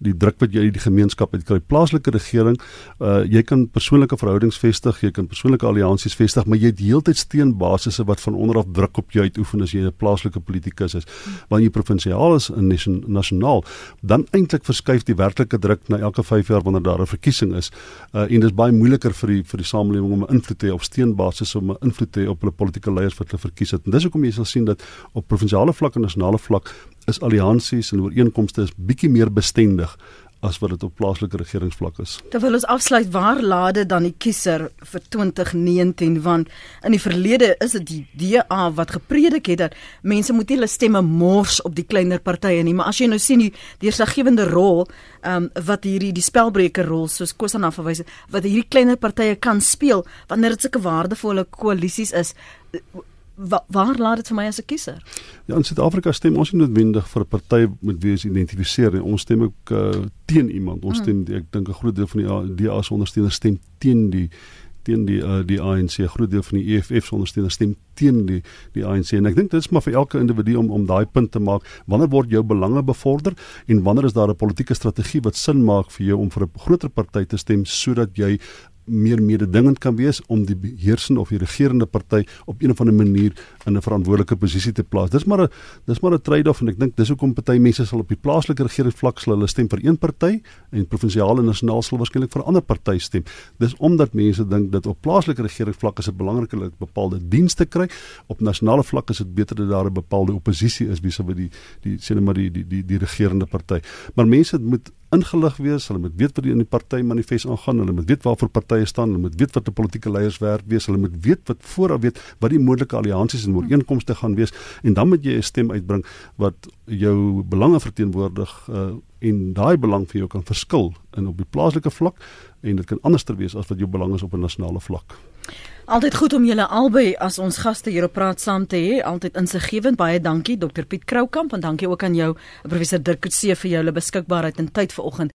C: die druk wat jy uit die gemeenskap uit kry, plaaslike regering, uh jy kan persoonlike verhoudings vestig, jy kan persoonlike alliansies vestig, maar jy het heeltyd steunbasisse wat van onder af druk op jou uitoefen as jy 'n plaaslike politikus is. Wanneer jy provinsiaal is en nasionaal, dan eintlik verskuif die werklike druk na elke 5 jaar wanneer daar 'n verkiesing is. Uh en dit is baie moeiliker vir die vir die samelewing om 'n invloed te hê op steunbasisse om 'n invloed te hê op hulle politieke leiers wat hulle verkies het. En dis hoekom jy sal sien dat op provinsiale vlak en nasionale vlak is alliansies en ooreenkomste is bietjie meer bestendig as wat dit op plaaslike regeringsvlak is.
A: Terwyl ons afsluit, waar lade dan die kiezer vir 2019 want in die verlede is dit die DA wat gepredik het dat mense moet nie hulle stemme mors op die kleiner partye nie, maar as jy nou sien die deurslaggewende rol ehm um, wat hierdie die spelbreker rol soos Kosan afwys wat hierdie kleiner partye kan speel wanneer dit sulke waardevolle koalisies is Wa waar laat dit vir my as 'n kiezer?
C: Ja, in Suid-Afrika stem ons nie noodwendig vir 'n party met wie ons identifiseer nie. Ons stem ook uh, teen iemand. Ons hmm. stem ek dink 'n groot deel van die DA se ondersteuners stem teen die teen die uh, die ANC. 'n Groot deel van die EFF se ondersteuners stem teen die die ANC en ek dink dit is maar vir elke individu om om daai punt te maak. Wanneer word jou belange bevorder en wanneer is daar 'n politieke strategie wat sin maak vir jou om vir 'n groter party te stem sodat jy meer mededingend kan wees om die beheersende of die regerende party op een of ander manier in 'n verantwoordelike posisie te plaas. Dis maar 'n dis maar 'n trade-off en ek dink dis hoekom party mense sal op die plaaslike regeringsvlak sal hulle stem vir een party en provinsiale en nasionaal sal waarskynlik vir 'n ander party stem. Dis omdat mense dink dat op plaaslike regeringsvlak is dit belangriker dat bepaalde dienste kry. Op nasionale vlak is dit beter dat daar 'n bepaalde oppositie is wie sou by die die sê net maar die die die die regerende party. Maar mense moet ingelig wees, hulle moet weet wat in die party manifest aangaan, hulle moet weet waarvoor partye staan, hulle moet weet wat die politieke leiers werk wees, hulle moet weet wat vooraf weet wat die moontlike alliansies en ooreenkomste gaan wees en dan moet jy 'n stem uitbring wat jou belange verteenwoordig uh, en daai belang vir jou kan verskil in op die plaaslike vlak en dit kan anderster wees as wat jou belang is op 'n nasionale vlak.
A: Altyd goed om julle albei as ons gaste hier op praat saam te hê. Altyd insiggewend. Baie dankie Dr Piet Kroukamp en dankie ook aan jou professor Dirk Coetzee vir julle beskikbaarheid en tyd vanoggend.